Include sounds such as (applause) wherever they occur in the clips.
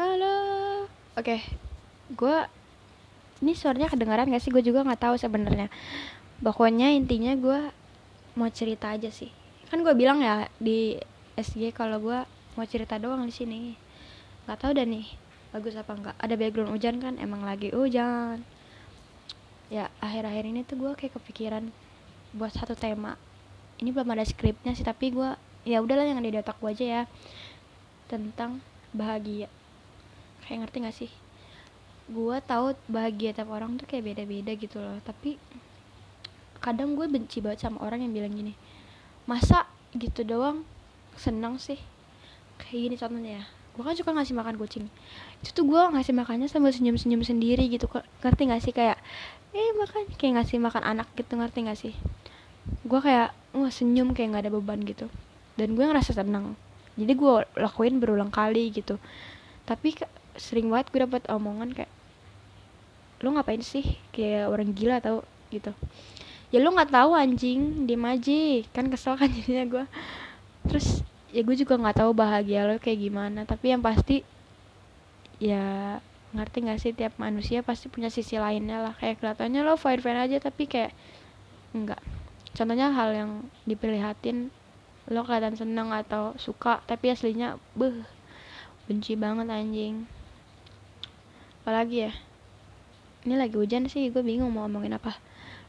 Halo. Oke. Gue ini suaranya kedengaran gak sih? Gue juga nggak tahu sebenarnya. Pokoknya intinya gue mau cerita aja sih. Kan gue bilang ya di SG kalau gue mau cerita doang di sini. Gak tahu dah nih bagus apa enggak. Ada background hujan kan? Emang lagi hujan. Ya akhir-akhir ini tuh gue kayak kepikiran buat satu tema. Ini belum ada skripnya sih tapi gue ya udahlah yang ada di otak gue aja ya tentang bahagia kayak ngerti gak sih? Gue tahu bahagia tiap orang tuh kayak beda-beda gitu loh. Tapi kadang gue benci banget sama orang yang bilang gini masa gitu doang? Seneng sih. Kayak gini contohnya ya. Gue kan suka ngasih makan kucing. Itu tuh gue ngasih makannya sambil senyum-senyum sendiri gitu. Ngerti gak sih? Kayak eh makan. Kayak ngasih makan anak gitu ngerti gak sih? Gue kayak wah senyum kayak nggak ada beban gitu. Dan gue ngerasa tenang. Jadi gue lakuin berulang kali gitu. Tapi sering banget gue dapet omongan kayak lo ngapain sih? Kayak orang gila tau gitu. Ya lo nggak tahu anjing. Diem aja. Kan kesel kan (laughs) jadinya gue terus ya gue juga nggak tahu bahagia lo kayak gimana. Tapi yang pasti ya ngerti gak sih tiap manusia pasti punya sisi lainnya lah. Kayak kelihatannya lo fine fine aja tapi kayak enggak contohnya hal yang dipelihatin lo kelihatan seneng atau suka tapi aslinya beh benci banget anjing apalagi ya? Ini lagi hujan sih gue bingung mau ngomongin apa.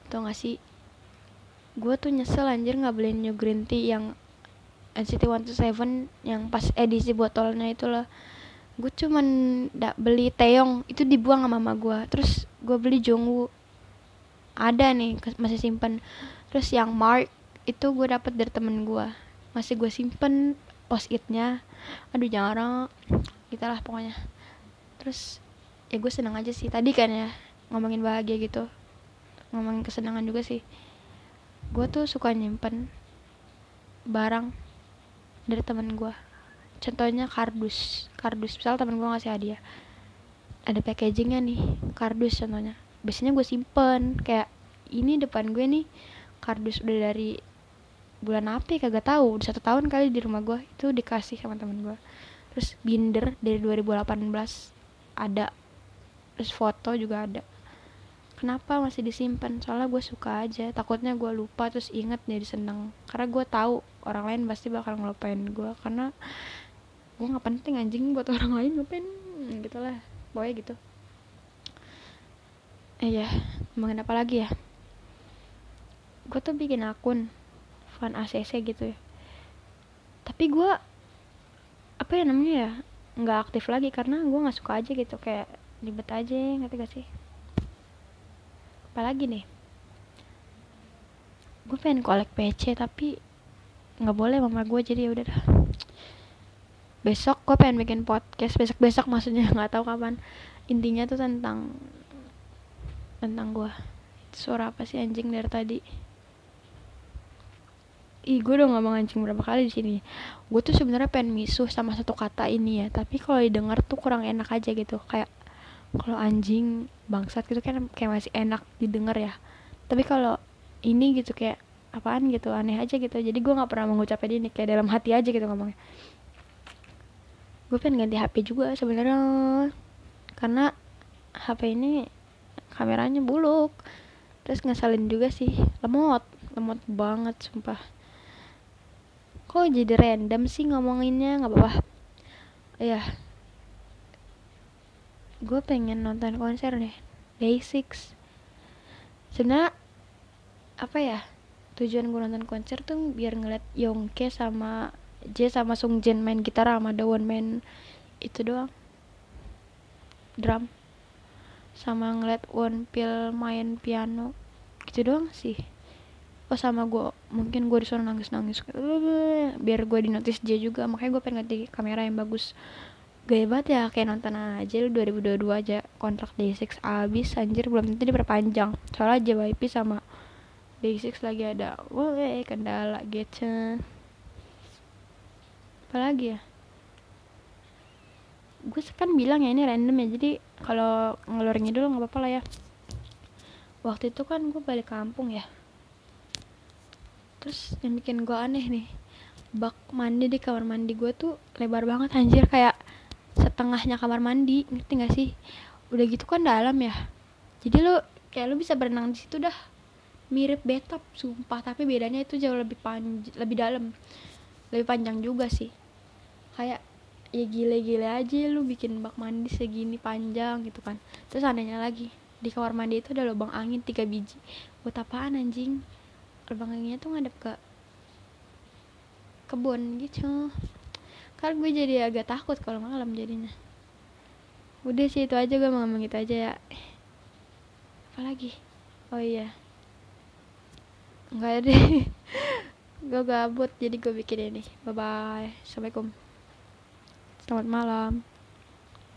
Tau gak sih? Gue tuh nyesel anjir nggak beli new green tea yang NCT 127 yang pas edisi botolnya itu loh. Gue cuman ndak beli teong itu dibuang sama mama gue terus gue beli jongwoo. Ada nih masih simpen. Terus yang mark itu gue dapet dari temen gue masih gue simpen post itnya aduh jarang. Gitulah pokoknya. Terus ya gue seneng aja sih. Tadi kan ya ngomongin bahagia gitu. Ngomongin kesenangan juga sih. Gue tuh suka nyimpen barang dari temen gue contohnya kardus. Kardus misal temen gue ngasih hadiah. Ada packagingnya nih kardus contohnya. Biasanya gue simpen kayak ini depan gue nih kardus udah dari bulan apa ya? Kagak tahu. Udah satu tahun kali di rumah gue itu dikasih sama temen gue terus binder dari 2018 ada terus foto juga ada. Kenapa masih disimpan? Soalnya gue suka aja. Takutnya gue lupa terus inget jadi seneng. Karena gue tahu orang lain pasti bakal ngelupain gue. Karena gue nggak penting anjing buat orang lain ngapain gitu lah pokoknya gitu. Eh ya ngomongin apa lagi ya? Gue tuh bikin akun fan ACC gitu ya. Tapi gue apa ya namanya ya nggak aktif lagi karena gue nggak suka aja gitu. Kayak ribet aja ngerti gak sih? Apalagi nih? Gue pengen kolek PC tapi nggak boleh mama gue jadi ya udah dah. Besok gue pengen bikin podcast besok besok maksudnya (laughs) nggak tahu kapan. Intinya tuh tentang tentang gue suara apa sih anjing dari tadi? Ih gue udah ngomong anjing berapa kali di sini. Gue tuh sebenarnya pengen misuh sama satu kata ini ya tapi kalau didengar tuh kurang enak aja gitu. Kayak kalau anjing bangsat gitu kan kayak masih enak didengar ya. Tapi kalau ini gitu kayak apaan gitu aneh aja gitu. Jadi gue nggak pernah mengucapnya ini kayak dalam hati aja gitu ngomongnya. Gue pengen ganti HP juga sebenarnya. Karena HP ini kameranya buluk. Terus ngesalin juga sih. Lemot lemot banget sumpah. Kok jadi random sih ngomonginnya? Nggak apa-apa. Ya gue pengen nonton konser nih Day6 sebenarnya apa ya tujuan gue nonton konser tuh biar ngeliat Yongke sama J sama Sung Jin main gitar sama Dawon main itu doang. Drum. Sama ngeliat One Pill main piano. Gitu doang sih. Oh sama gue mungkin gue disuruh nangis nangis biar gue di notice dia juga makanya gue pengen ganti kamera yang bagus gaya banget ya kayak nonton aja lu 2022 aja. Kontrak Day6 abis anjir belum tentu diperpanjang. Soalnya JYP sama Day6 lagi ada woi kendala gitu apalagi ya? Gue kan bilang ya ini random ya jadi kalau ngelor ngidul nggak apa-apa lah ya. Waktu itu kan gue balik kampung ya. Terus yang bikin gue aneh nih bak mandi di kamar mandi gue tuh lebar banget anjir. Kayak tengahnya kamar mandi ngerti gak sih? Udah gitu kan dalam ya. Jadi lu kayak lu bisa berenang di situ dah. Mirip bathtub sumpah. Tapi bedanya itu jauh lebih panjang lebih dalam. Lebih panjang juga sih. Kayak ya gile-gile aja lu bikin bak mandi segini panjang gitu kan. Terus anehnya lagi di kamar mandi itu ada lubang angin tiga biji. Buat apaan anjing? Lubang anginnya tuh ngadep ke kebun gitu kan gue jadi agak takut kalau malam jadinya. Udah sih itu aja gue mau ngomong gitu aja ya. Apa lagi? Oh iya. Nggak deh. (laughs) Gue gabut jadi gue bikin ini. Bye bye assalamualaikum. Selamat malam